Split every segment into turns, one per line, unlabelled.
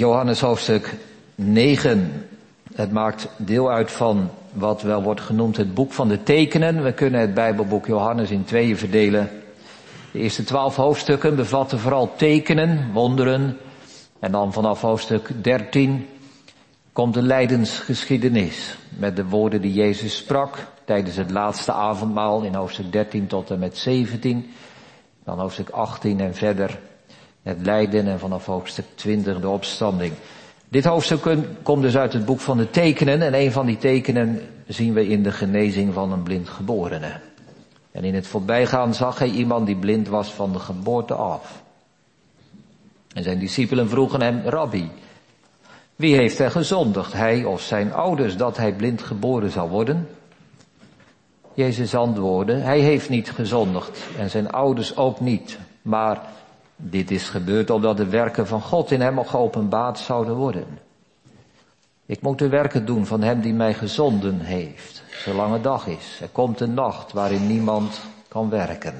Johannes hoofdstuk 9. Het maakt deel uit van wat wel wordt genoemd het boek van de tekenen. We kunnen het Bijbelboek Johannes in tweeën verdelen. De eerste twaalf hoofdstukken bevatten vooral tekenen, wonderen. En dan vanaf hoofdstuk 13 komt de lijdensgeschiedenis met de woorden die Jezus sprak tijdens het laatste avondmaal in hoofdstuk 13 tot en met 17. Dan hoofdstuk 18 en verder het lijden en vanaf hoofdstuk 20 de opstanding. Dit hoofdstuk komt dus uit het boek van de tekenen en een van die tekenen zien we in de genezing van een blindgeborene. En in het voorbijgaan zag hij iemand die blind was van de geboorte af. En zijn discipelen vroegen hem, Rabbi, wie heeft er gezondigd, hij of zijn ouders, dat hij blind geboren zou worden? Jezus antwoordde, hij heeft niet gezondigd en zijn ouders ook niet, maar dit is gebeurd omdat de werken van God in hem geopenbaard zouden worden. Ik moet de werken doen van hem die mij gezonden heeft, zolang het dag is. Er komt een nacht waarin niemand kan werken.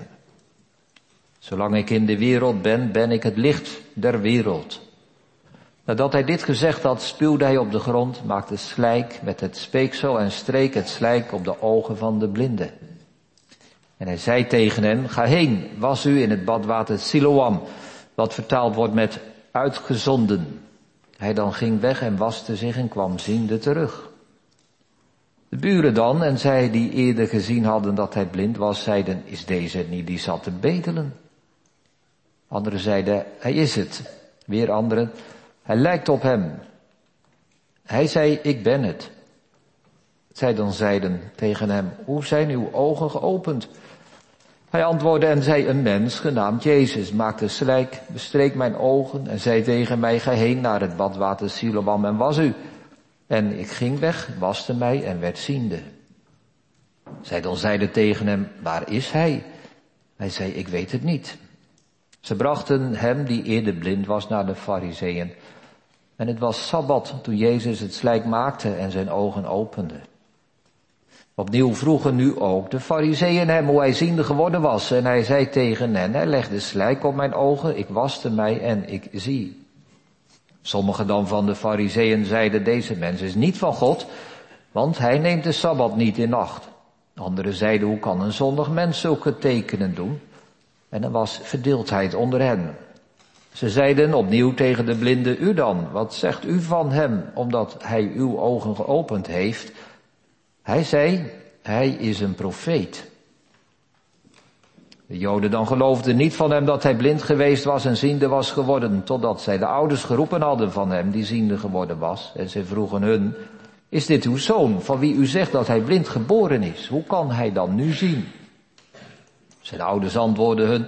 Zolang ik in de wereld ben, ben ik het licht der wereld. Nadat hij dit gezegd had, spuwde hij op de grond, maakte slijk met het speeksel en streek het slijk op de ogen van de blinde. En hij zei tegen hen, ga heen, was u in het badwater Siloam, wat vertaald wordt met uitgezonden. Hij dan ging weg en waste zich en kwam ziende terug. De buren dan, en zij die eerder gezien hadden dat hij blind was, zeiden, is deze niet die zat te bedelen? Anderen zeiden, hij is het. Weer anderen, hij lijkt op hem. Hij zei, ik ben het. Zij dan zeiden tegen hem, hoe zijn uw ogen geopend? Hij antwoordde en zei, een mens genaamd Jezus maakte slijk, bestreek mijn ogen en zei tegen mij, ga heen naar het badwater Siloam en was u. En ik ging weg, waste mij en werd ziende. Zij dan zeiden tegen hem, waar is hij? Hij zei, ik weet het niet. Ze brachten hem, die eerder blind was, naar de fariseeën. En het was Sabbat toen Jezus het slijk maakte en zijn ogen opende. Opnieuw vroegen nu ook de fariseeën hem hoe hij ziende geworden was. En hij zei tegen hen, hij legde slijk op mijn ogen, ik waste mij en ik zie. Sommigen dan van de fariseeën zeiden, deze mens is niet van God, want hij neemt de Sabbat niet in acht. Anderen zeiden, hoe kan een zondig mens zulke tekenen doen? En er was verdeeldheid onder hen. Ze zeiden opnieuw tegen de blinde, u dan, wat zegt u van hem, omdat hij uw ogen geopend heeft? Hij zei, hij is een profeet. De Joden dan geloofden niet van hem dat hij blind geweest was en ziende was geworden, totdat zij de ouders geroepen hadden van hem die ziende geworden was. En ze vroegen hun, is dit uw zoon, van wie u zegt dat hij blind geboren is? Hoe kan hij dan nu zien? Zijn ouders antwoordden hun,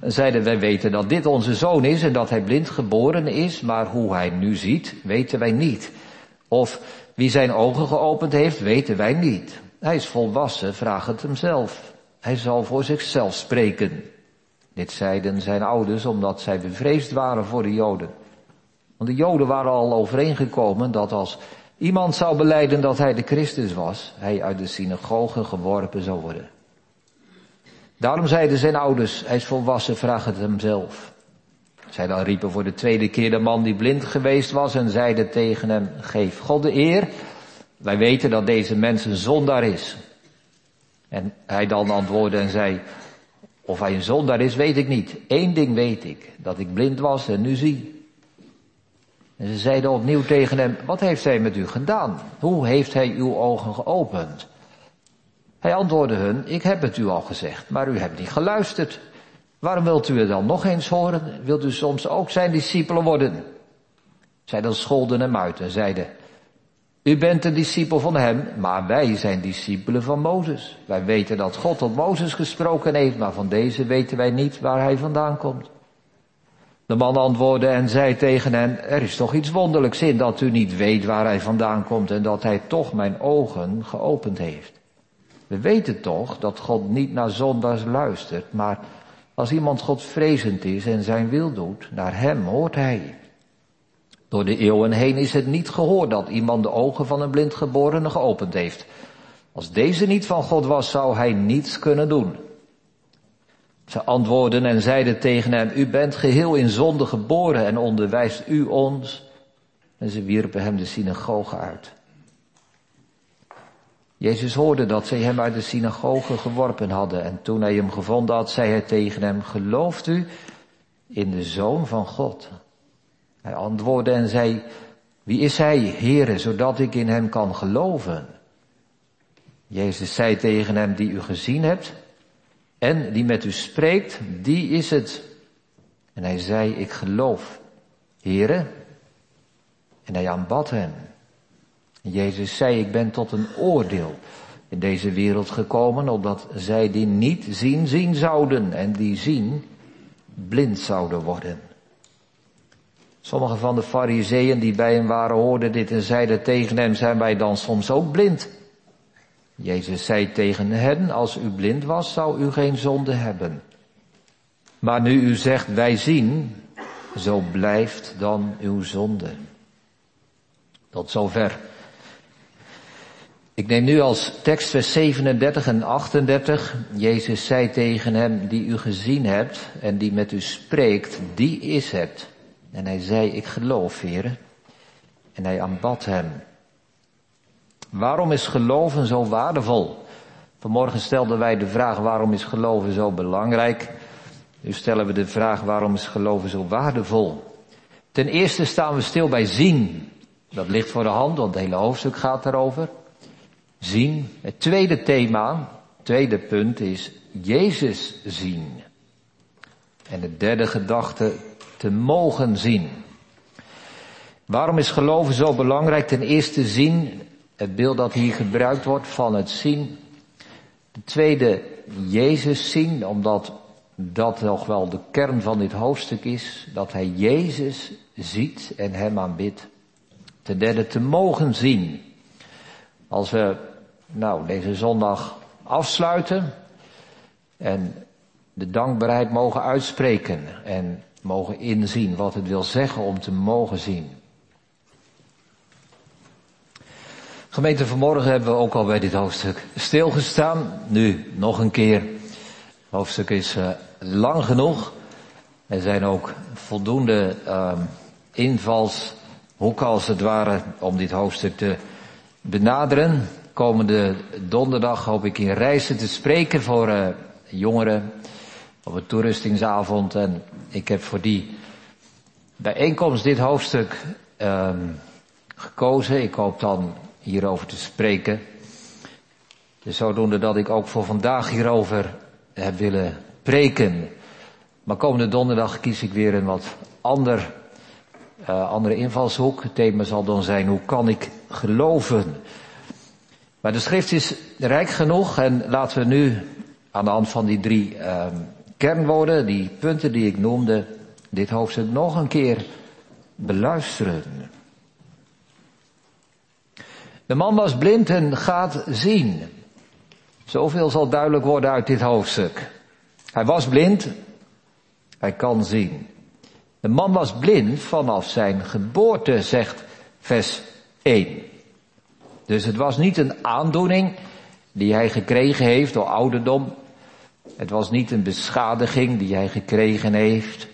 en zeiden wij weten dat dit onze zoon is en dat hij blind geboren is, maar hoe hij nu ziet, weten wij niet. Of wie zijn ogen geopend heeft, weten wij niet. Hij is volwassen, vraag het hem zelf. Hij zal voor zichzelf spreken. Dit zeiden zijn ouders omdat zij bevreesd waren voor de Joden. Want de Joden waren al overeengekomen dat als iemand zou beleiden dat hij de Christus was, hij uit de synagoge geworpen zou worden. Daarom zeiden zijn ouders, hij is volwassen, vraag het hem zelf. Zij dan riepen voor de tweede keer de man die blind geweest was en zeiden tegen hem, geef God de eer. Wij weten dat deze mens een zondaar is. En hij dan antwoordde en zei, of hij een zondaar is, weet ik niet. Eén ding weet ik, dat ik blind was en nu zie. En ze zeiden opnieuw tegen hem, wat heeft hij met u gedaan? Hoe heeft hij uw ogen geopend? Hij antwoordde hun, ik heb het u al gezegd, maar u hebt niet geluisterd. Waarom wilt u het dan nog eens horen? Wilt u soms ook zijn discipelen worden? Zij dan scholden hem uit en zeiden, u bent een discipel van hem, maar wij zijn discipelen van Mozes. Wij weten dat God tot Mozes gesproken heeft, maar van deze weten wij niet waar hij vandaan komt. De man antwoordde en zei tegen hen, er is toch iets wonderlijks in dat u niet weet waar hij vandaan komt en dat hij toch mijn ogen geopend heeft. We weten toch dat God niet naar zondaars luistert, maar als iemand Godvrezend is en zijn wil doet, naar hem hoort hij. Door de eeuwen heen is het niet gehoord dat iemand de ogen van een blindgeborene geopend heeft. Als deze niet van God was, zou hij niets kunnen doen. Ze antwoordden en zeiden tegen hem, u bent geheel in zonde geboren en onderwijst u ons. En ze wierpen hem de synagoge uit. Jezus hoorde dat zij hem uit de synagoge geworpen hadden en toen hij hem gevonden had, zei hij tegen hem, gelooft u in de Zoon van God? Hij antwoordde en zei, wie is hij, Heere, zodat ik in hem kan geloven? Jezus zei tegen hem, die u gezien hebt en die met u spreekt, die is het. En hij zei, ik geloof, Heere. En hij aanbad hem. Jezus zei, ik ben tot een oordeel in deze wereld gekomen, opdat zij die niet zien, zien zouden en die zien, blind zouden worden. Sommige van de fariseeën die bij hem waren hoorden dit en zeiden tegen hem, zijn wij dan soms ook blind? Jezus zei tegen hen, als u blind was, zou u geen zonde hebben. Maar nu u zegt, wij zien, zo blijft dan uw zonde. Tot zover. Ik neem nu als tekst vers 37 en 38. Jezus zei tegen hem, die u gezien hebt en die met u spreekt, die is het. En hij zei, ik geloof, heren. En hij aanbad hem. Waarom is geloven zo waardevol? Vanmorgen stelden wij de vraag, waarom is geloven zo belangrijk? Nu stellen we de vraag, waarom is geloven zo waardevol? Ten eerste staan we stil bij zien. Dat ligt voor de hand, want het hele hoofdstuk gaat daarover. Zien. Het tweede thema, tweede punt is Jezus zien. En de derde gedachte, te mogen zien. Waarom is geloven zo belangrijk? Ten eerste zien, het beeld dat hier gebruikt wordt van het zien. De tweede, Jezus zien, omdat dat nog wel de kern van dit hoofdstuk is, dat hij Jezus ziet en hem aanbidt. Ten derde, te mogen zien. Als we nou, deze zondag afsluiten en de dankbaarheid mogen uitspreken en mogen inzien wat het wil zeggen om te mogen zien. Gemeente, vanmorgen hebben we ook al bij dit hoofdstuk stilgestaan. Nu nog een keer. Het hoofdstuk is uh, lang genoeg. Er zijn ook voldoende uh, invalshoeken als het ware om dit hoofdstuk te benaderen. Komende donderdag hoop ik in reizen te spreken voor uh, jongeren op een toerustingsavond. En ik heb voor die bijeenkomst dit hoofdstuk um, gekozen. Ik hoop dan hierover te spreken. Dus zodoende dat ik ook voor vandaag hierover heb willen preken. Maar komende donderdag kies ik weer een wat ander, uh, andere invalshoek. Het thema zal dan zijn, hoe kan ik geloven? Maar de schrift is rijk genoeg en laten we nu aan de hand van die drie uh, kernwoorden, die punten die ik noemde, dit hoofdstuk nog een keer beluisteren. De man was blind en gaat zien. Zoveel zal duidelijk worden uit dit hoofdstuk. Hij was blind, hij kan zien. De man was blind vanaf zijn geboorte, zegt vers 1. Dus het was niet een aandoening die hij gekregen heeft door ouderdom. Het was niet een beschadiging die hij gekregen heeft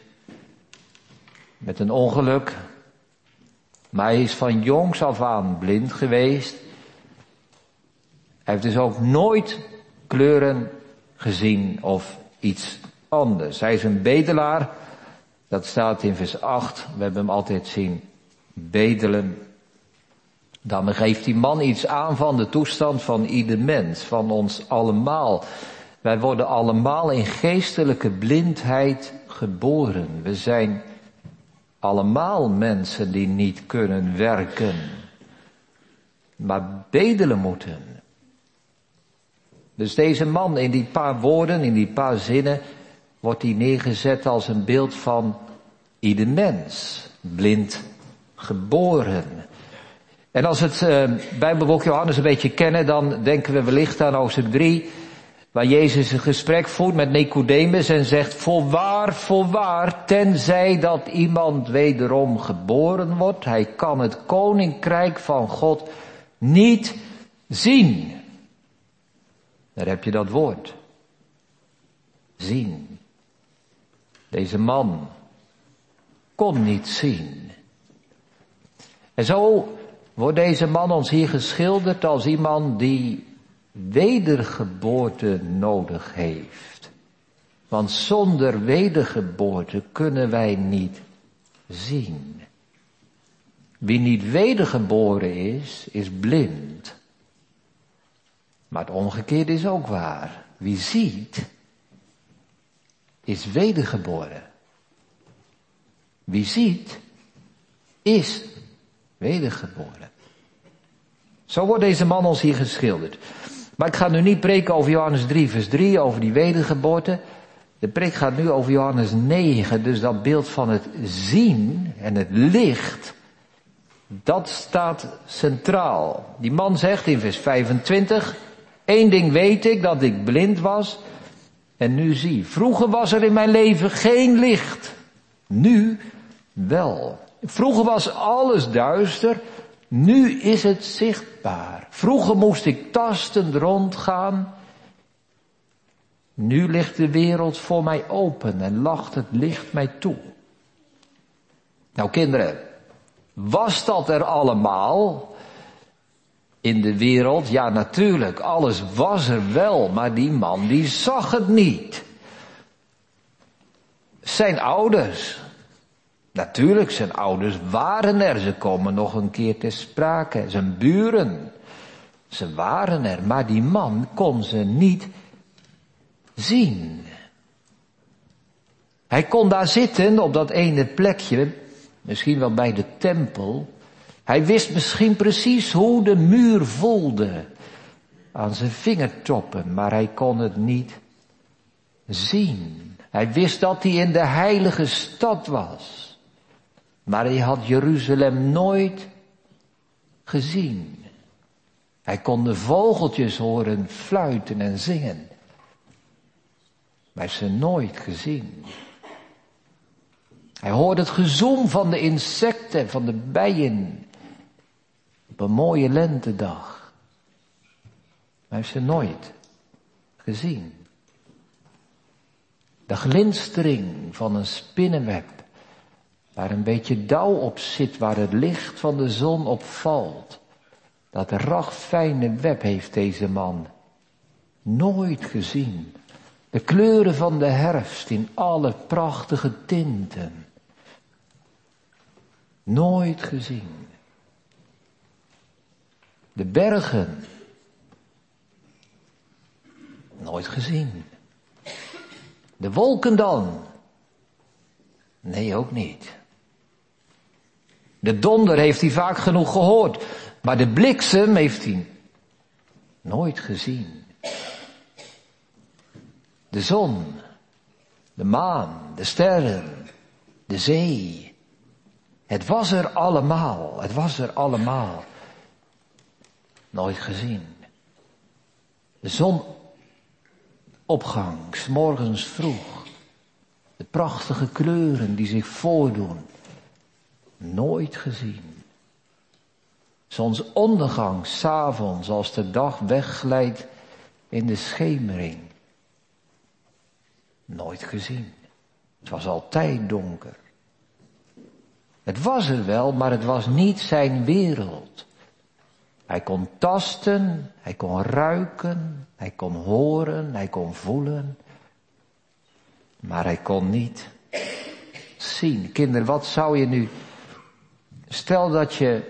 met een ongeluk. Maar hij is van jongs af aan blind geweest. Hij heeft dus ook nooit kleuren gezien of iets anders. Hij is een bedelaar. Dat staat in vers 8. We hebben hem altijd zien bedelen. Dan geeft die man iets aan van de toestand van ieder mens, van ons allemaal. Wij worden allemaal in geestelijke blindheid geboren. We zijn allemaal mensen die niet kunnen werken, maar bedelen moeten. Dus deze man in die paar woorden, in die paar zinnen, wordt hij neergezet als een beeld van ieder mens, blind geboren. En als het uh, Bijbelboek Johannes een beetje kennen, dan denken we wellicht aan hoofdstuk 3, waar Jezus een gesprek voert met Nicodemus en zegt, voorwaar, voorwaar, tenzij dat iemand wederom geboren wordt, hij kan het koninkrijk van God niet zien. Daar heb je dat woord. Zien. Deze man kon niet zien. En zo wordt deze man ons hier geschilderd als iemand die wedergeboorte nodig heeft. Want zonder wedergeboorte kunnen wij niet zien. Wie niet wedergeboren is, is blind. Maar het omgekeerde is ook waar. Wie ziet, is wedergeboren. Wie ziet, is wedergeboren. Zo wordt deze man ons hier geschilderd. Maar ik ga nu niet preken over Johannes 3, vers 3, over die wedergeboorte. De preek gaat nu over Johannes 9, dus dat beeld van het zien en het licht, dat staat centraal. Die man zegt in vers 25, één ding weet ik, dat ik blind was en nu zie. Vroeger was er in mijn leven geen licht, nu wel. Vroeger was alles duister, nu is het zichtbaar. Vroeger moest ik tastend rondgaan. Nu ligt de wereld voor mij open en lacht het licht mij toe. Nou kinderen, was dat er allemaal in de wereld? Ja natuurlijk, alles was er wel, maar die man die zag het niet. Zijn ouders, Natuurlijk, zijn ouders waren er. Ze komen nog een keer te sprake. Zijn buren. Ze waren er. Maar die man kon ze niet zien. Hij kon daar zitten op dat ene plekje. Misschien wel bij de tempel. Hij wist misschien precies hoe de muur voelde. Aan zijn vingertoppen. Maar hij kon het niet zien. Hij wist dat hij in de heilige stad was. Maar hij had Jeruzalem nooit gezien. Hij kon de vogeltjes horen fluiten en zingen. Maar ze nooit gezien. Hij hoorde het gezoem van de insecten, van de bijen. Op een mooie lentedag. Maar heeft ze nooit gezien. De glinstering van een spinnenweb waar een beetje dauw op zit, waar het licht van de zon op valt. Dat ragfijne web heeft deze man nooit gezien. De kleuren van de herfst in alle prachtige tinten. Nooit gezien. De bergen. Nooit gezien. De wolken dan? Nee, ook niet. De donder heeft hij vaak genoeg gehoord, maar de bliksem heeft hij nooit gezien. De zon, de maan, de sterren, de zee. Het was er allemaal, het was er allemaal. Nooit gezien. De zonopgang, morgens vroeg. De prachtige kleuren die zich voordoen nooit gezien. Zonsondergang, s'avonds, als de dag wegglijdt in de schemering. Nooit gezien. Het was altijd donker. Het was er wel, maar het was niet zijn wereld. Hij kon tasten, hij kon ruiken, hij kon horen, hij kon voelen. Maar hij kon niet zien. Kinderen, wat zou je nu Stel dat je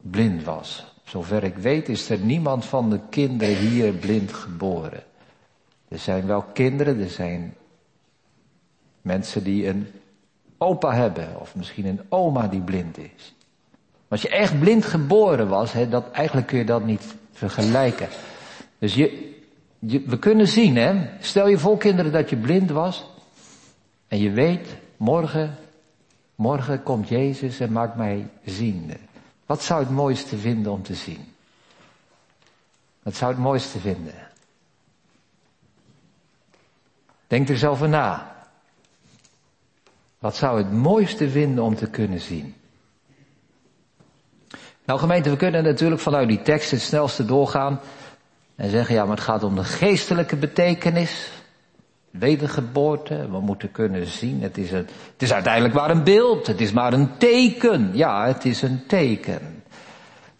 blind was. Zover ik weet is er niemand van de kinderen hier blind geboren. Er zijn wel kinderen, er zijn mensen die een opa hebben of misschien een oma die blind is. Als je echt blind geboren was, dat, eigenlijk kun je dat niet vergelijken. Dus je, je, we kunnen zien, hè. Stel je voor kinderen dat je blind was en je weet, morgen Morgen komt Jezus en maakt mij ziende. Wat zou het mooiste vinden om te zien? Wat zou het mooiste vinden? Denk er eens over na. Wat zou het mooiste vinden om te kunnen zien? Nou gemeente, we kunnen natuurlijk vanuit die tekst het snelste doorgaan en zeggen, ja, maar het gaat om de geestelijke betekenis. Wedergeboorte, we moeten kunnen zien, het is, een, het is uiteindelijk maar een beeld, het is maar een teken. Ja, het is een teken.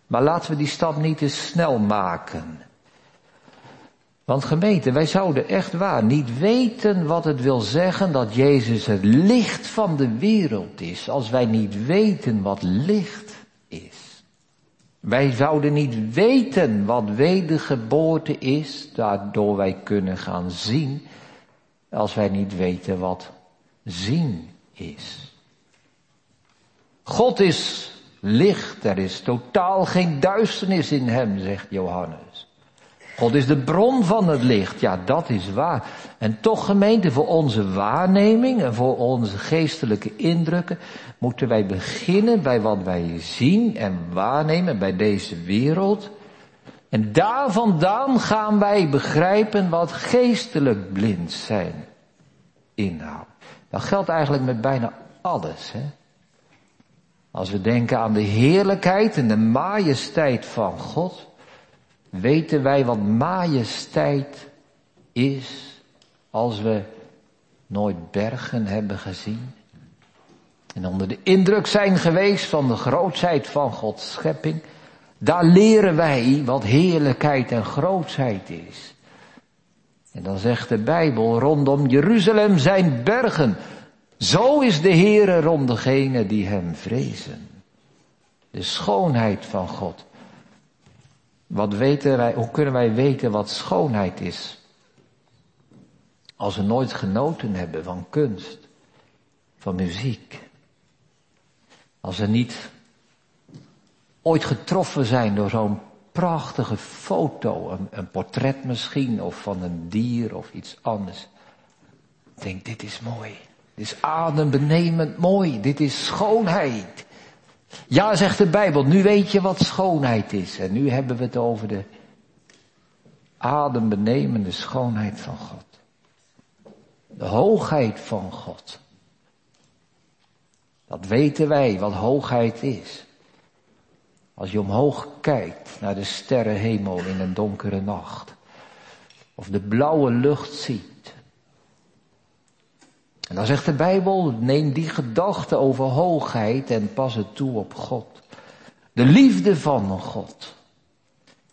Maar laten we die stap niet te snel maken. Want gemeente, wij zouden echt waar niet weten wat het wil zeggen dat Jezus het licht van de wereld is, als wij niet weten wat licht is. Wij zouden niet weten wat wedergeboorte is, daardoor wij kunnen gaan zien, als wij niet weten wat zien is. God is licht, er is totaal geen duisternis in hem, zegt Johannes. God is de bron van het licht. Ja, dat is waar. En toch gemeente, voor onze waarneming en voor onze geestelijke indrukken moeten wij beginnen bij wat wij zien en waarnemen bij deze wereld. En daar vandaan gaan wij begrijpen wat geestelijk blind zijn inhoudt. Dat geldt eigenlijk met bijna alles. Hè? Als we denken aan de heerlijkheid en de majesteit van God, weten wij wat majesteit is als we nooit bergen hebben gezien. En onder de indruk zijn geweest van de grootheid van Gods schepping. Daar leren wij wat heerlijkheid en grootheid is. En dan zegt de Bijbel, rondom Jeruzalem zijn bergen. Zo is de Heere rond degenen die hem vrezen. De schoonheid van God. Wat weten wij, hoe kunnen wij weten wat schoonheid is? Als we nooit genoten hebben van kunst, van muziek. Als we niet ooit getroffen zijn door zo'n prachtige foto, een, een, portret misschien, of van een dier of iets anders. Denk, dit is mooi. Dit is adembenemend mooi. Dit is schoonheid. Ja, zegt de Bijbel, nu weet je wat schoonheid is. En nu hebben we het over de adembenemende schoonheid van God. De hoogheid van God. Dat weten wij, wat hoogheid is. Als je omhoog kijkt naar de sterrenhemel in een donkere nacht. Of de blauwe lucht ziet. En dan zegt de Bijbel, neem die gedachte over hoogheid en pas het toe op God. De liefde van God.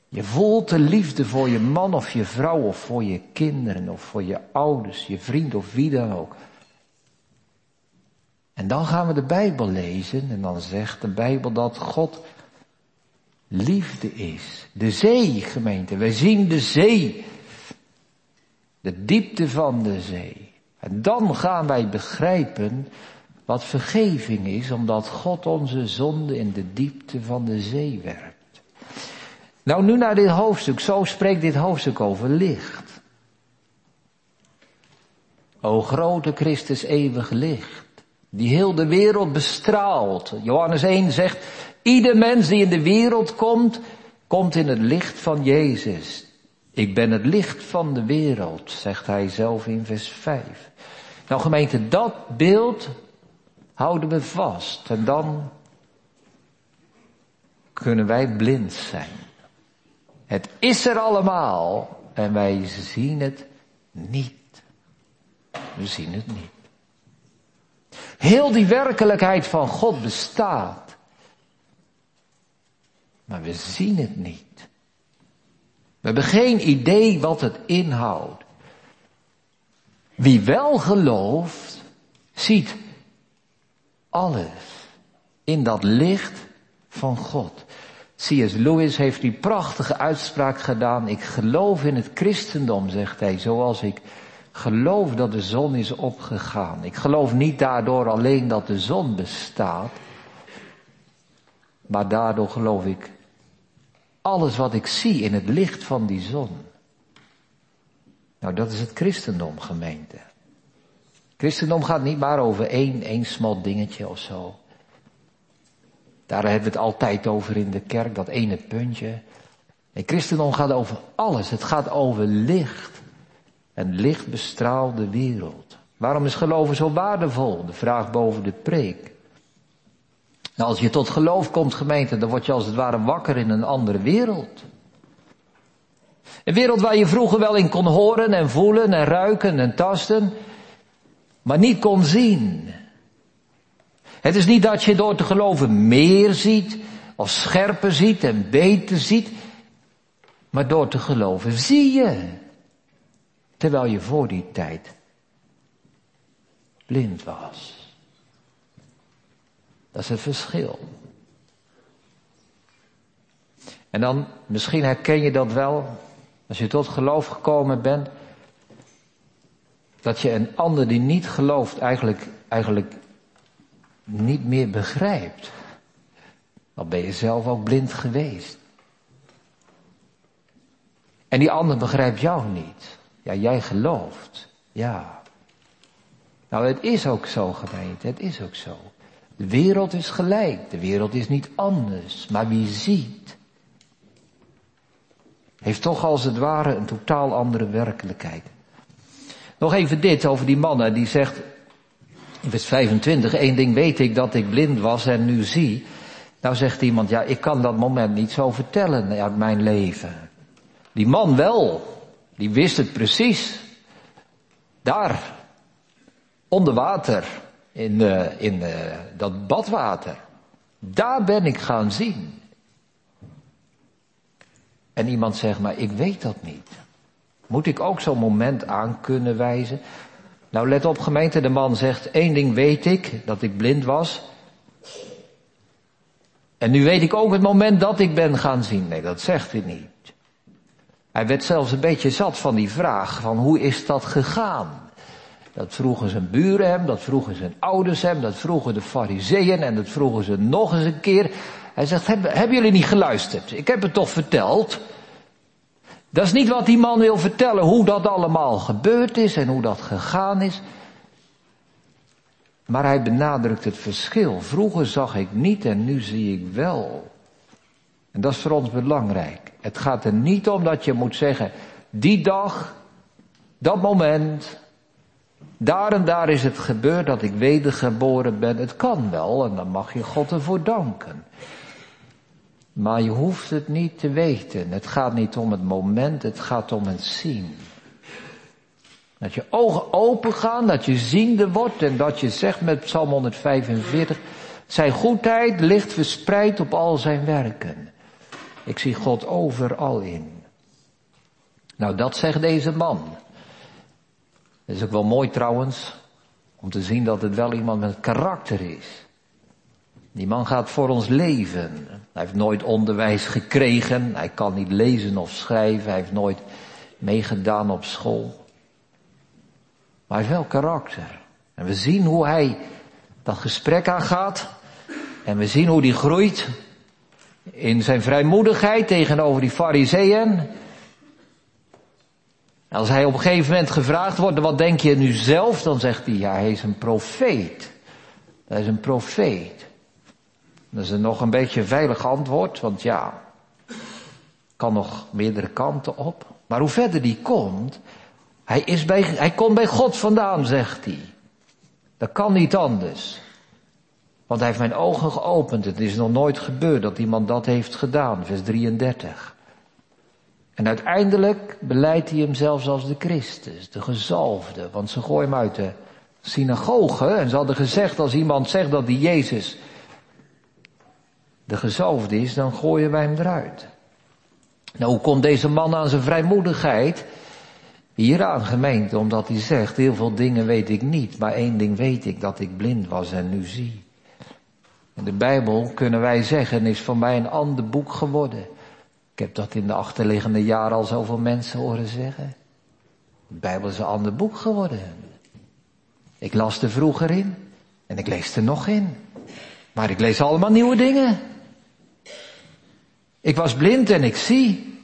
Je voelt de liefde voor je man of je vrouw of voor je kinderen of voor je ouders, je vriend of wie dan ook. En dan gaan we de Bijbel lezen en dan zegt de Bijbel dat God liefde is. De zee, gemeente. Wij zien de zee. De diepte van de zee. En dan gaan wij begrijpen wat vergeving is, omdat God onze zonde in de diepte van de zee werpt. Nou, nu naar dit hoofdstuk. Zo spreekt dit hoofdstuk over licht. O grote Christus eeuwig licht, die heel de wereld bestraalt. Johannes 1 zegt, Ieder mens die in de wereld komt, komt in het licht van Jezus. Ik ben het licht van de wereld, zegt hij zelf in vers 5. Nou gemeente, dat beeld houden we vast. En dan kunnen wij blind zijn. Het is er allemaal en wij zien het niet. We zien het niet. Heel die werkelijkheid van God bestaat. Maar we zien het niet. We hebben geen idee wat het inhoudt. Wie wel gelooft, ziet alles in dat licht van God. C.S. Lewis heeft die prachtige uitspraak gedaan. Ik geloof in het christendom, zegt hij, zoals ik geloof dat de zon is opgegaan. Ik geloof niet daardoor alleen dat de zon bestaat, maar daardoor geloof ik alles wat ik zie in het licht van die zon. Nou, dat is het christendom, gemeente. Christendom gaat niet maar over één, één smal dingetje of zo. Daar hebben we het altijd over in de kerk, dat ene puntje. Nee, christendom gaat over alles. Het gaat over licht. En licht bestraalt de wereld. Waarom is geloven zo waardevol? De vraag boven de preek. Nou, als je tot geloof komt, gemeente, dan word je als het ware wakker in een andere wereld. Een wereld waar je vroeger wel in kon horen en voelen en ruiken en tasten, maar niet kon zien. Het is niet dat je door te geloven meer ziet, of scherper ziet en beter ziet, maar door te geloven zie je. Terwijl je voor die tijd blind was. Dat is het verschil. En dan, misschien herken je dat wel, als je tot geloof gekomen bent, dat je een ander die niet gelooft eigenlijk, eigenlijk niet meer begrijpt. Dan ben je zelf ook blind geweest. En die ander begrijpt jou niet. Ja, jij gelooft. Ja. Nou, het is ook zo, gemeente. Het is ook zo. De wereld is gelijk. De wereld is niet anders. Maar wie ziet, heeft toch als het ware een totaal andere werkelijkheid. Nog even dit over die mannen die zegt in vers 25, één ding weet ik dat ik blind was en nu zie. Nou zegt iemand, ja ik kan dat moment niet zo vertellen uit mijn leven. Die man wel, die wist het precies. Daar, onder water, in, uh, in uh, dat badwater. Daar ben ik gaan zien. En iemand zegt, maar ik weet dat niet. Moet ik ook zo'n moment aan kunnen wijzen? Nou, let op gemeente, de man zegt, één ding weet ik, dat ik blind was. En nu weet ik ook het moment dat ik ben gaan zien. Nee, dat zegt hij niet. Hij werd zelfs een beetje zat van die vraag van hoe is dat gegaan? Dat vroegen zijn buren hem, dat vroegen zijn ouders hem, dat vroegen de fariseeën en dat vroegen ze nog eens een keer. Hij zegt, hebben, hebben jullie niet geluisterd? Ik heb het toch verteld? Dat is niet wat die man wil vertellen, hoe dat allemaal gebeurd is en hoe dat gegaan is. Maar hij benadrukt het verschil. Vroeger zag ik niet en nu zie ik wel. En dat is voor ons belangrijk. Het gaat er niet om dat je moet zeggen, die dag, dat moment, daar en daar is het gebeurd dat ik wedergeboren ben. Het kan wel en dan mag je God ervoor danken. Maar je hoeft het niet te weten. Het gaat niet om het moment, het gaat om het zien. Dat je ogen open gaan, dat je ziende wordt en dat je zegt met Psalm 145, zijn goedheid ligt verspreid op al zijn werken. Ik zie God overal in. Nou, dat zegt deze man. Dat is ook wel mooi trouwens, om te zien dat het wel iemand met karakter is. Die man gaat voor ons leven. Hij heeft nooit onderwijs gekregen. Hij kan niet lezen of schrijven. Hij heeft nooit meegedaan op school. Maar hij heeft wel karakter. En we zien hoe hij dat gesprek aangaat. En we zien hoe die groeit in zijn vrijmoedigheid tegenover die fariseeën. Als hij op een gegeven moment gevraagd wordt, wat denk je nu zelf? Dan zegt hij, ja, hij is een profeet. Hij is een profeet. Dat is een nog een beetje een veilig antwoord, want ja, kan nog meerdere kanten op. Maar hoe verder die komt, hij, is bij, hij komt bij God vandaan, zegt hij. Dat kan niet anders. Want hij heeft mijn ogen geopend. Het is nog nooit gebeurd dat iemand dat heeft gedaan. Vers 33. En uiteindelijk beleidt hij hem zelfs als de Christus, de gezalfde. Want ze gooien hem uit de synagoge. En ze hadden gezegd, als iemand zegt dat die Jezus de gezalfde is, dan gooien wij hem eruit. Nou, hoe komt deze man aan zijn vrijmoedigheid? Hieraan gemeente, omdat hij zegt, heel veel dingen weet ik niet, maar één ding weet ik, dat ik blind was en nu zie. De Bijbel, kunnen wij zeggen, is voor mij een ander boek geworden. Ik heb dat in de achterliggende jaren al zoveel mensen horen zeggen. De Bijbel is een ander boek geworden. Ik las er vroeger in en ik lees er nog in. Maar ik lees allemaal nieuwe dingen. Ik was blind en ik zie.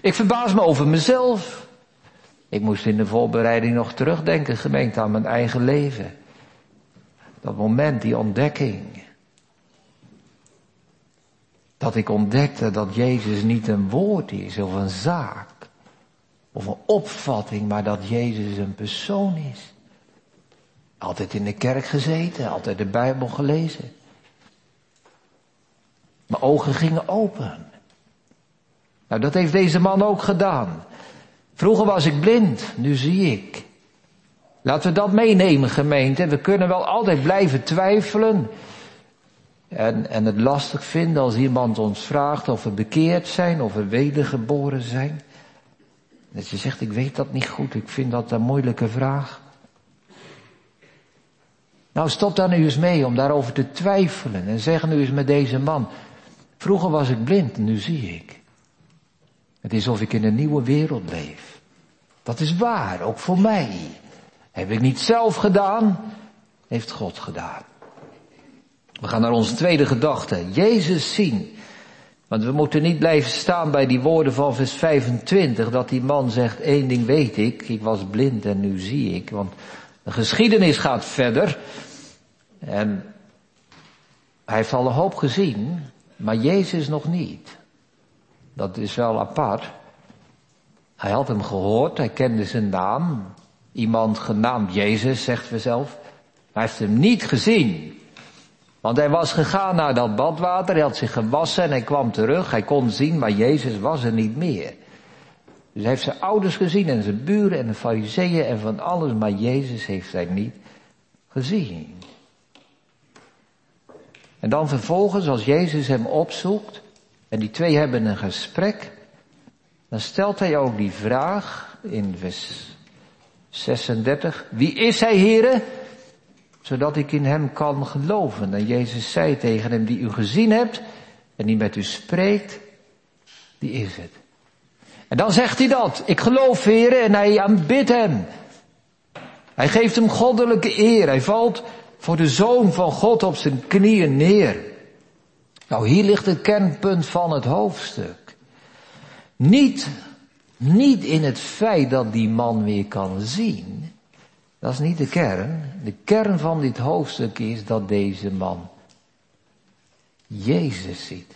Ik verbaas me over mezelf. Ik moest in de voorbereiding nog terugdenken, gemeente, aan mijn eigen leven. Dat moment, die ontdekking. Dat ik ontdekte dat Jezus niet een woord is of een zaak of een opvatting, maar dat Jezus een persoon is. Altijd in de kerk gezeten, altijd de Bijbel gelezen. Mijn ogen gingen open. Nou, dat heeft deze man ook gedaan. Vroeger was ik blind, nu zie ik. Laten we dat meenemen, gemeente. We kunnen wel altijd blijven twijfelen. En, en het lastig vinden als iemand ons vraagt of we bekeerd zijn, of we wedergeboren zijn. Dat je zegt, ik weet dat niet goed, ik vind dat een moeilijke vraag. Nou, stop daar nu eens mee om daarover te twijfelen en zeg nu eens met deze man, vroeger was ik blind, nu zie ik. Het is alsof ik in een nieuwe wereld leef. Dat is waar, ook voor mij. Heb ik niet zelf gedaan, heeft God gedaan. We gaan naar onze tweede gedachte. Jezus zien. Want we moeten niet blijven staan bij die woorden van vers 25, dat die man zegt, één ding weet ik, ik was blind en nu zie ik. Want de geschiedenis gaat verder. En hij heeft al een hoop gezien, maar Jezus nog niet. Dat is wel apart. Hij had hem gehoord, hij kende zijn naam. Iemand genaamd Jezus, zegt we zelf. Hij heeft hem niet gezien. Want hij was gegaan naar dat badwater, hij had zich gewassen en hij kwam terug. Hij kon zien, maar Jezus was er niet meer. Dus hij heeft zijn ouders gezien en zijn buren en de fariseeën en van alles, maar Jezus heeft hij niet gezien. En dan vervolgens, als Jezus hem opzoekt, en die twee hebben een gesprek, dan stelt hij ook die vraag in vers 36. Wie is hij, heren? Zodat ik in hem kan geloven. En Jezus zei tegen hem, die u gezien hebt en die met u spreekt, die is het. En dan zegt hij dat. Ik geloof, heren, en hij aanbidt hem. Hij geeft hem goddelijke eer. Hij valt voor de Zoon van God op zijn knieën neer. Nou, hier ligt het kernpunt van het hoofdstuk. Niet, niet in het feit dat die man weer kan zien. Dat is niet de kern. De kern van dit hoofdstuk is dat deze man Jezus ziet.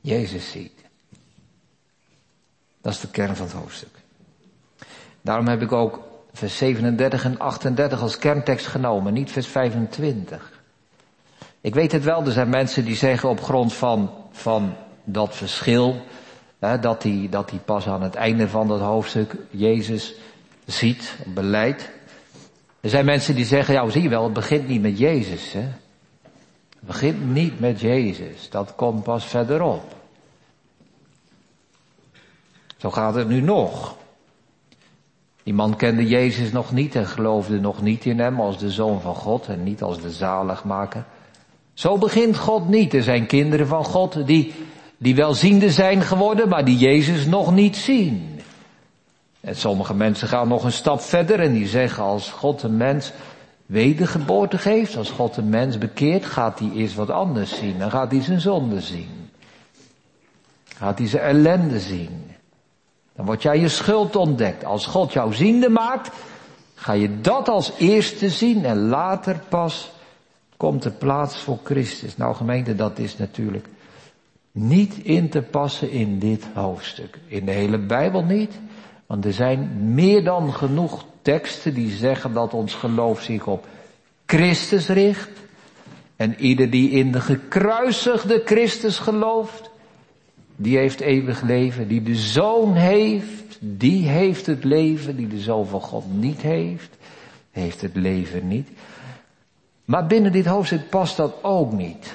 Jezus ziet. Dat is de kern van het hoofdstuk. Daarom heb ik ook vers 37 en 38 als kerntekst genomen, niet vers 25. Ik weet het wel, er zijn mensen die zeggen op grond van, van dat verschil, hè, dat hij dat die pas aan het einde van dat hoofdstuk Jezus ziet, beleidt. Er zijn mensen die zeggen, ja zie je wel, het begint niet met Jezus. Hè? Het begint niet met Jezus, dat komt pas verderop. Zo gaat het nu nog. Die man kende Jezus nog niet en geloofde nog niet in hem als de zoon van God en niet als de zaligmaker. Zo begint God niet. Er zijn kinderen van God die, die welziende zijn geworden, maar die Jezus nog niet zien. En sommige mensen gaan nog een stap verder en die zeggen als God een mens wedergeboorte geeft, als God een mens bekeert, gaat hij eerst wat anders zien. Dan gaat hij zijn zonde zien. Gaat hij zijn ellende zien. Dan wordt jij je schuld ontdekt. Als God jou ziende maakt, ga je dat als eerste zien en later pas komt de plaats voor Christus. Nou gemeente, dat is natuurlijk niet in te passen in dit hoofdstuk. In de hele Bijbel niet. Want er zijn meer dan genoeg teksten die zeggen dat ons geloof zich op Christus richt. En ieder die in de gekruisigde Christus gelooft, die heeft eeuwig leven. Die de zoon heeft, die heeft het leven. Die de zoon van God niet heeft, heeft het leven niet. Maar binnen dit hoofdstuk past dat ook niet.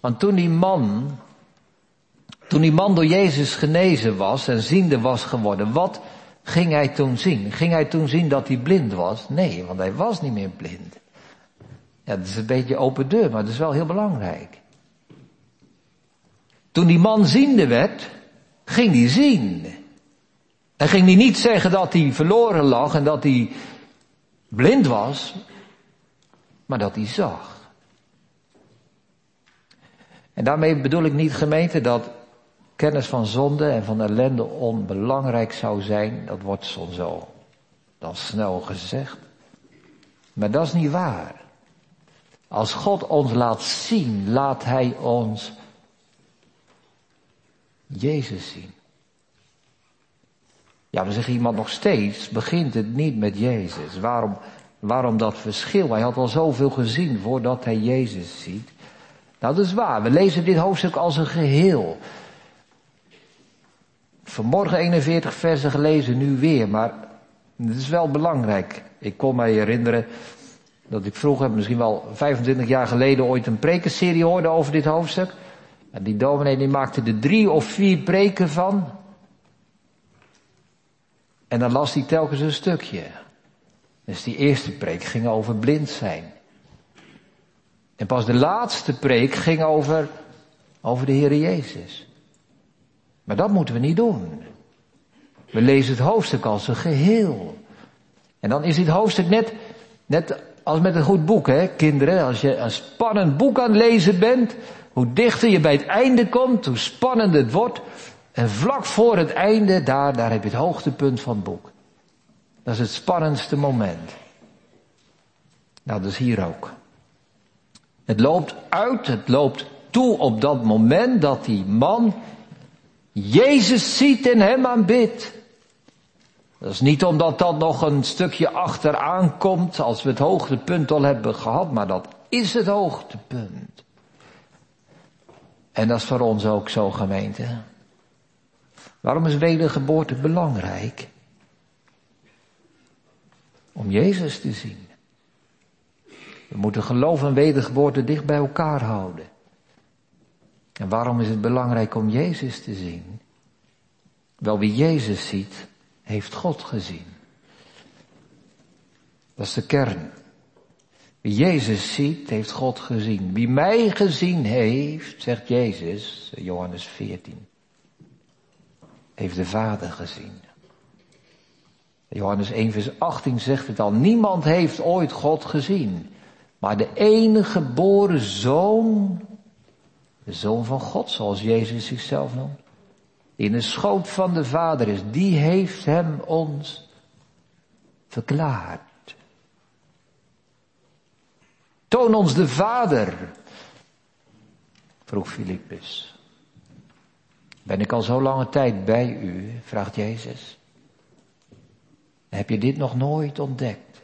Want toen die man, toen die man door Jezus genezen was en ziende was geworden, wat ging hij toen zien? Ging hij toen zien dat hij blind was? Nee, want hij was niet meer blind. Ja, dat is een beetje open deur, maar dat is wel heel belangrijk. Toen die man ziende werd, ging hij zien. En ging hij niet zeggen dat hij verloren lag en dat hij blind was, maar dat hij zag. En daarmee bedoel ik niet gemeente dat kennis van zonde en van ellende onbelangrijk zou zijn. Dat wordt soms zo dan snel gezegd. Maar dat is niet waar. Als God ons laat zien, laat Hij ons Jezus zien. Ja, we zeggen iemand nog steeds, begint het niet met Jezus. Waarom, waarom dat verschil? Hij had al zoveel gezien voordat hij Jezus ziet. Nou, dat is waar. We lezen dit hoofdstuk als een geheel. Vanmorgen 41 versen gelezen, nu weer, maar het is wel belangrijk. Ik kon mij herinneren dat ik vroeger, misschien wel 25 jaar geleden, ooit een prekenserie hoorde over dit hoofdstuk. En die dominee die maakte er drie of vier preken van. En dan las hij telkens een stukje. Dus die eerste preek ging over blind zijn. En pas de laatste preek ging over, over de Heer Jezus. Maar dat moeten we niet doen. We lezen het hoofdstuk als een geheel. En dan is dit hoofdstuk net, net als met een goed boek, hè, kinderen. Als je een spannend boek aan het lezen bent, hoe dichter je bij het einde komt, hoe spannender het wordt. En vlak voor het einde, daar, daar heb je het hoogtepunt van het boek. Dat is het spannendste moment. Nou, dat is hier ook. Het loopt uit, het loopt toe op dat moment dat die man Jezus ziet en hem aanbidt. Dat is niet omdat dat nog een stukje achteraan komt als we het hoogtepunt al hebben gehad, maar dat is het hoogtepunt. En dat is voor ons ook zo gemeente. Waarom is wedergeboorte belangrijk? Om Jezus te zien. We moeten geloof en wedergeboorte dicht bij elkaar houden. En waarom is het belangrijk om Jezus te zien? Wel, wie Jezus ziet, heeft God gezien. Dat is de kern. Wie Jezus ziet, heeft God gezien. Wie mij gezien heeft, zegt Jezus, Johannes 14, heeft de Vader gezien. Johannes 1 vers 18 zegt het al, niemand heeft ooit God gezien. Maar de enige geboren zoon, de zoon van God, zoals Jezus zichzelf noemt, in de schoot van de Vader is, die heeft hem ons verklaard. Toon ons de Vader, vroeg Filippus. Ben ik al zo lange tijd bij u, vraagt Jezus. Heb je dit nog nooit ontdekt?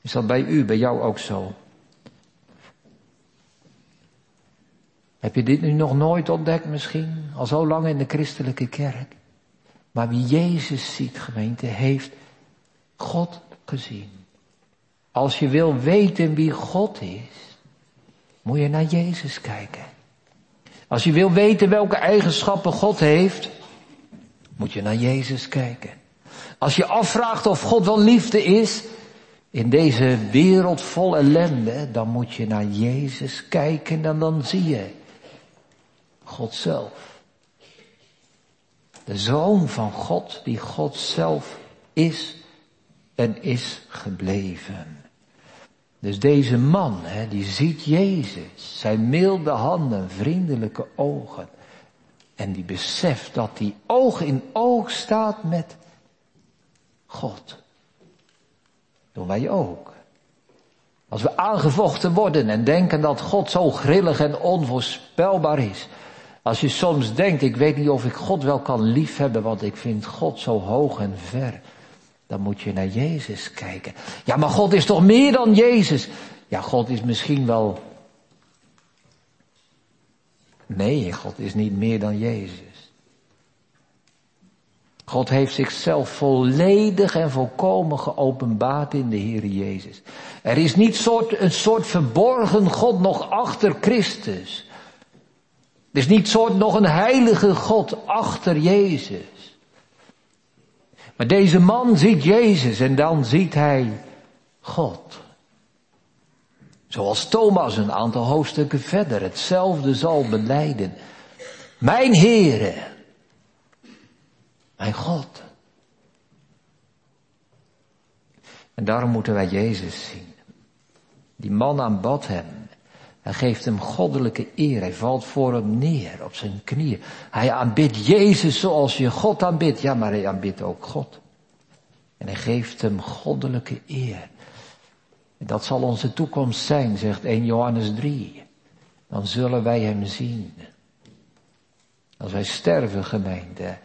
Is dat bij u, bij jou ook zo? Heb je dit nu nog nooit ontdekt misschien? Al zo lang in de christelijke kerk. Maar wie Jezus ziet, gemeente, heeft God gezien. Als je wil weten wie God is, moet je naar Jezus kijken. Als je wil weten welke eigenschappen God heeft, moet je naar Jezus kijken. Als je afvraagt of God wel liefde is, in deze wereld vol ellende, dan moet je naar Jezus kijken en dan zie je God zelf. De zoon van God die God zelf is en is gebleven. Dus deze man, hè, die ziet Jezus, zijn milde handen, vriendelijke ogen. En die beseft dat hij oog in oog staat met God. Doen wij ook. Als we aangevochten worden en denken dat God zo grillig en onvoorspelbaar is, als je soms denkt, ik weet niet of ik God wel kan liefhebben, want ik vind God zo hoog en ver. Dan moet je naar Jezus kijken. Ja, maar God is toch meer dan Jezus? Ja, God is misschien wel. Nee, God is niet meer dan Jezus. God heeft zichzelf volledig en volkomen geopenbaard in de Heer Jezus. Er is niet soort, een soort verborgen God nog achter Christus. Er is niet soort nog een heilige God achter Jezus. Maar deze man ziet Jezus en dan ziet hij God. Zoals Thomas een aantal hoofdstukken verder hetzelfde zal beleiden. Mijn Heere, mijn God. En daarom moeten wij Jezus zien. Die man aanbad hem. Hij geeft hem goddelijke eer. Hij valt voor hem neer op zijn knieën. Hij aanbidt Jezus zoals je God aanbidt. Ja, maar hij aanbidt ook God. En hij geeft hem goddelijke eer. En dat zal onze toekomst zijn, zegt 1 Johannes 3. Dan zullen wij hem zien. Als wij sterven, gemeente,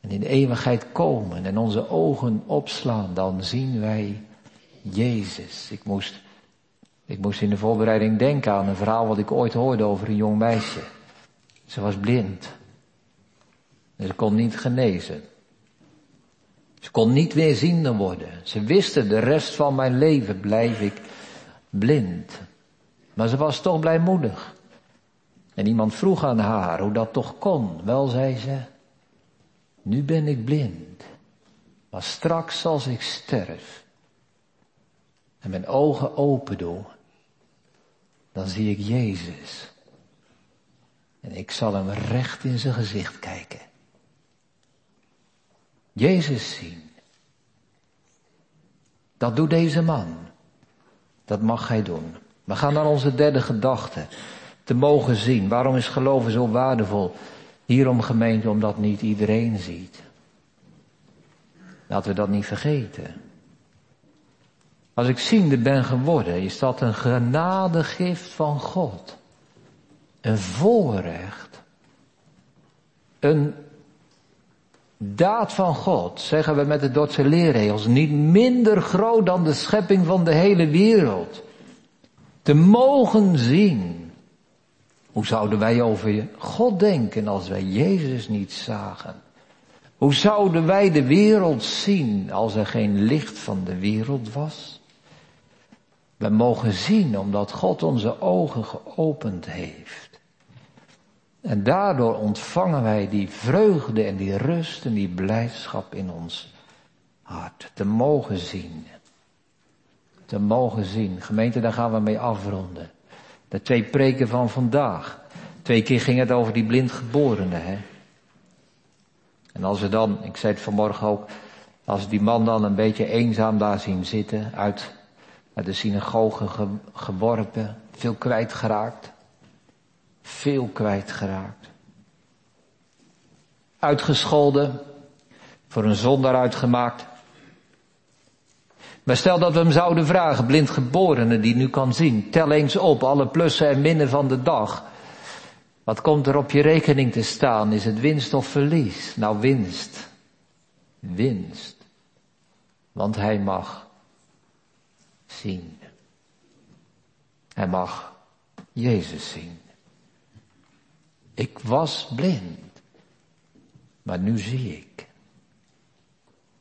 en in de eeuwigheid komen en onze ogen opslaan, dan zien wij Jezus. Ik moest Ik moest in de voorbereiding denken aan een verhaal wat ik ooit hoorde over een jong meisje. Ze was blind. En ze kon niet genezen. Ze kon niet weer ziende worden. Ze wisten de rest van mijn leven blijf ik blind. Maar ze was toch blijmoedig. En iemand vroeg aan haar hoe dat toch kon. Wel, zei ze, nu ben ik blind. Maar straks als ik sterf en mijn ogen open doe, dan zie ik Jezus. En ik zal hem recht in zijn gezicht kijken. Jezus zien. Dat doet deze man. Dat mag hij doen. We gaan naar onze derde gedachte. Te mogen zien. Waarom is geloven zo waardevol? Hierom gemeente, omdat niet iedereen ziet. Laten we dat niet vergeten. Als ik ziende ben geworden, is dat een genadegift van God. Een voorrecht. Een daad van God, zeggen we met de Dordtse leerregels, niet minder groot dan de schepping van de hele wereld. Te mogen zien. Hoe zouden wij over God denken als wij Jezus niet zagen? Hoe zouden wij de wereld zien als er geen licht van de wereld was? We mogen zien omdat God onze ogen geopend heeft. En daardoor ontvangen wij die vreugde en die rust en die blijdschap in ons hart. Te mogen zien. Te mogen zien. Gemeente, daar gaan we mee afronden. De twee preken van vandaag. Twee keer ging het over die blindgeborene, hè. En als we dan, ik zei het vanmorgen ook, als die man dan een beetje eenzaam daar zien zitten, uit, uit de synagoge geworpen, veel kwijtgeraakt, veel kwijtgeraakt. Uitgescholden, voor een zondaar uitgemaakt. Maar stel dat we hem zouden vragen, blindgeborene die nu kan zien, tel eens op alle plussen en minnen van de dag. Wat komt er op je rekening te staan? Is het winst of verlies? Nou, winst. Winst. Want hij mag zien. Hij mag Jezus zien. Ik was blind, maar nu zie ik.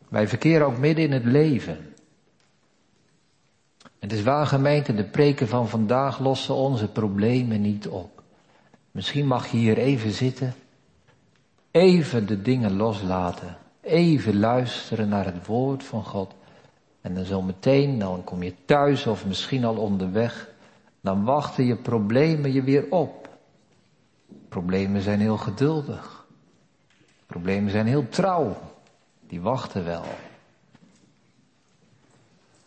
Wij verkeren ook midden in het leven. Het is waar gemeente, de preken van vandaag lossen onze problemen niet op. Misschien mag je hier even zitten, even de dingen loslaten, even luisteren naar het woord van God. En dan zo meteen, dan kom je thuis of misschien al onderweg, dan wachten je problemen je weer op. Problemen zijn heel geduldig. Problemen zijn heel trouw. Die wachten wel.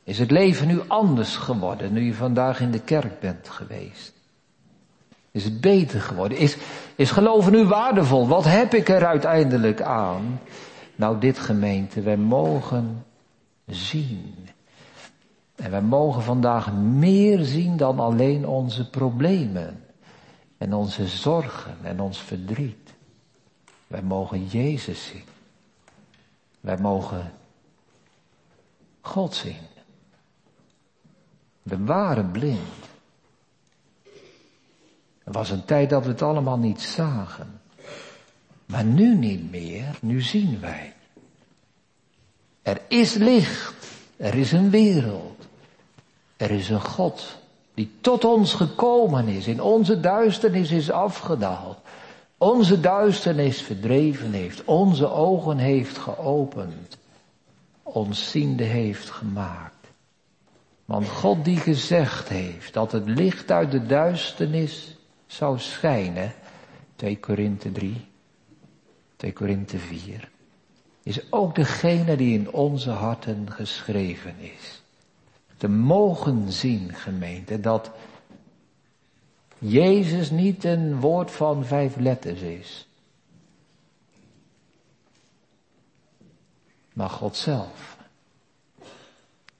Is het leven nu anders geworden nu je vandaag in de kerk bent geweest? Is het beter geworden? Is, is geloven nu waardevol? Wat heb ik er uiteindelijk aan? Nou, dit gemeente, wij mogen zien. En wij mogen vandaag meer zien dan alleen onze problemen en onze zorgen en ons verdriet. Wij mogen Jezus zien. Wij mogen God zien. We waren blind. Er was een tijd dat we het allemaal niet zagen. Maar nu niet meer, nu zien wij. Er is licht, er is een wereld, er is een God die tot ons gekomen is, in onze duisternis is afgedaald, onze duisternis verdreven heeft, onze ogen heeft geopend, ons ziende heeft gemaakt. Want God die gezegd heeft dat het licht uit de duisternis zou schijnen, 2 Korinthe 3, 2 Korinthe 4, is ook degene die in onze harten geschreven is te mogen zien, gemeente, dat Jezus niet een woord van vijf letters is. Maar God zelf,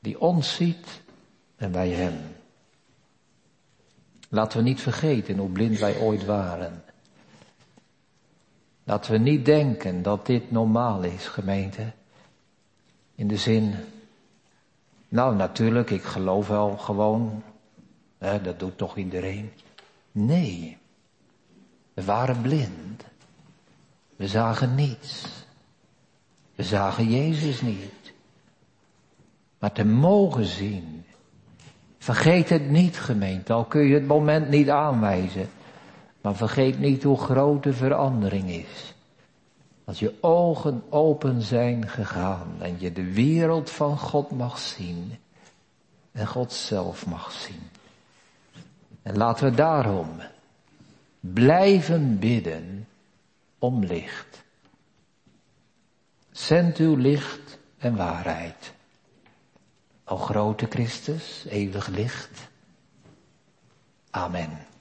die ons ziet en wij hem. Laten we niet vergeten hoe blind wij ooit waren. Laten we niet denken dat dit normaal is, gemeente. In de zin nou, natuurlijk, ik geloof wel gewoon dat doet toch iedereen? Nee. We waren blind. We zagen niets. We zagen Jezus niet. Maar te mogen zien. Vergeet het niet, gemeente, al kun je het moment niet aanwijzen. Maar vergeet niet hoe groot de verandering is. Als je ogen open zijn gegaan en je de wereld van God mag zien en God zelf mag zien. En laten we daarom blijven bidden om licht. Zend uw licht en waarheid. O grote Christus, eeuwig licht. Amen.